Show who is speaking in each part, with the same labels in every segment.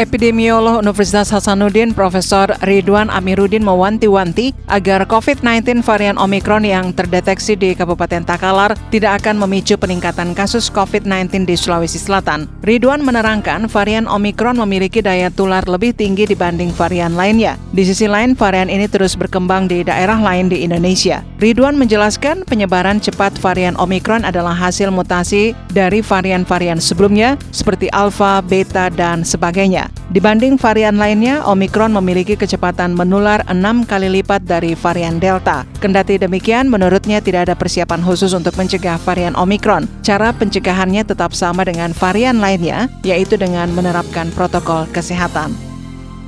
Speaker 1: Epidemiolog Universitas Hasanuddin Profesor Ridwan Amiruddin mewanti-wanti agar COVID-19 varian Omikron yang terdeteksi di Kabupaten Takalar tidak akan memicu peningkatan kasus COVID-19 di Sulawesi Selatan. Ridwan menerangkan varian Omikron memiliki daya tular lebih tinggi dibanding varian lainnya. Di sisi lain, varian ini terus berkembang di daerah lain di Indonesia. Ridwan menjelaskan penyebaran cepat varian Omikron adalah hasil mutasi dari varian-varian sebelumnya seperti Alpha, Beta, dan sebagainya. Dibanding varian lainnya, Omikron memiliki kecepatan menular enam kali lipat dari varian Delta. Kendati demikian, menurutnya tidak ada persiapan khusus untuk mencegah varian Omikron. Cara pencegahannya tetap sama dengan varian lainnya, yaitu dengan menerapkan protokol kesehatan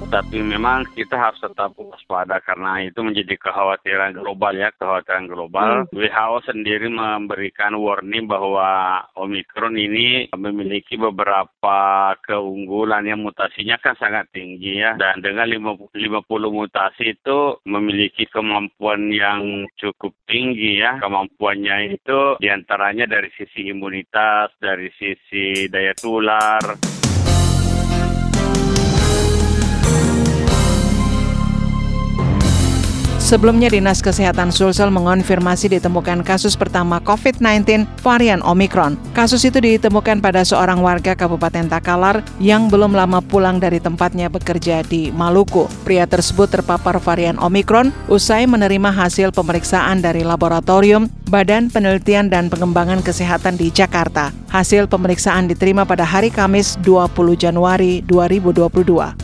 Speaker 2: tapi memang kita harus tetap waspada karena itu menjadi kekhawatiran global ya, kekhawatiran global. Hmm. WHO sendiri memberikan warning bahwa Omikron ini memiliki beberapa keunggulan yang mutasinya kan sangat tinggi ya dan dengan 50 mutasi itu memiliki kemampuan yang cukup tinggi ya. Kemampuannya itu di antaranya dari sisi imunitas, dari sisi daya tular.
Speaker 1: Sebelumnya Dinas Kesehatan Sulsel mengonfirmasi ditemukan kasus pertama COVID-19 varian Omikron. Kasus itu ditemukan pada seorang warga Kabupaten Takalar yang belum lama pulang dari tempatnya bekerja di Maluku. Pria tersebut terpapar varian Omikron usai menerima hasil pemeriksaan dari laboratorium Badan Penelitian dan Pengembangan Kesehatan di Jakarta. Hasil pemeriksaan diterima pada hari Kamis 20 Januari 2022.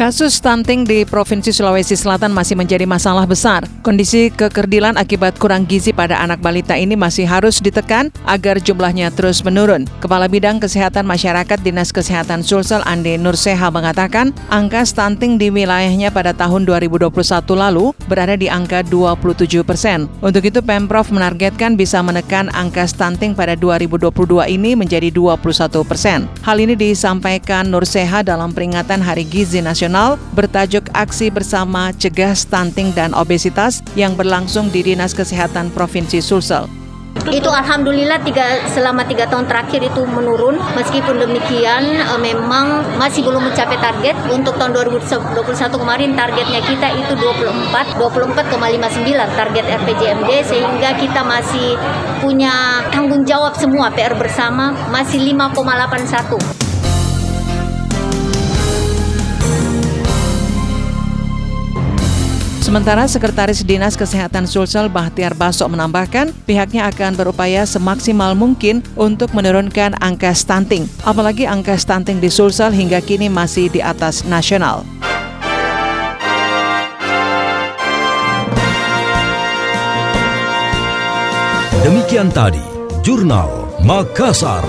Speaker 1: Kasus stunting di Provinsi Sulawesi Selatan masih menjadi masalah besar. Kondisi kekerdilan akibat kurang gizi pada anak balita ini masih harus ditekan agar jumlahnya terus menurun. Kepala Bidang Kesehatan Masyarakat Dinas Kesehatan Sulsel Ande Nurseha mengatakan angka stunting di wilayahnya pada tahun 2021 lalu berada di angka 27 persen. Untuk itu Pemprov menargetkan bisa menekan angka stunting pada 2022 ini menjadi 21 persen. Hal ini disampaikan Nurseha dalam peringatan Hari Gizi Nasional nasional bertajuk Aksi Bersama Cegah Stunting dan Obesitas yang berlangsung di Dinas Kesehatan Provinsi Sulsel.
Speaker 3: Itu alhamdulillah tiga selama tiga tahun terakhir itu menurun. Meskipun demikian e, memang masih belum mencapai target. Untuk tahun 2021 kemarin targetnya kita itu 24 24,59 target RPJMD sehingga kita masih punya tanggung jawab semua PR bersama masih 5,81
Speaker 1: Sementara Sekretaris Dinas Kesehatan Sulsel Bahtiar Basok menambahkan pihaknya akan berupaya semaksimal mungkin untuk menurunkan angka stunting, apalagi angka stunting di Sulsel hingga kini masih di atas nasional.
Speaker 4: Demikian tadi, Jurnal Makassar.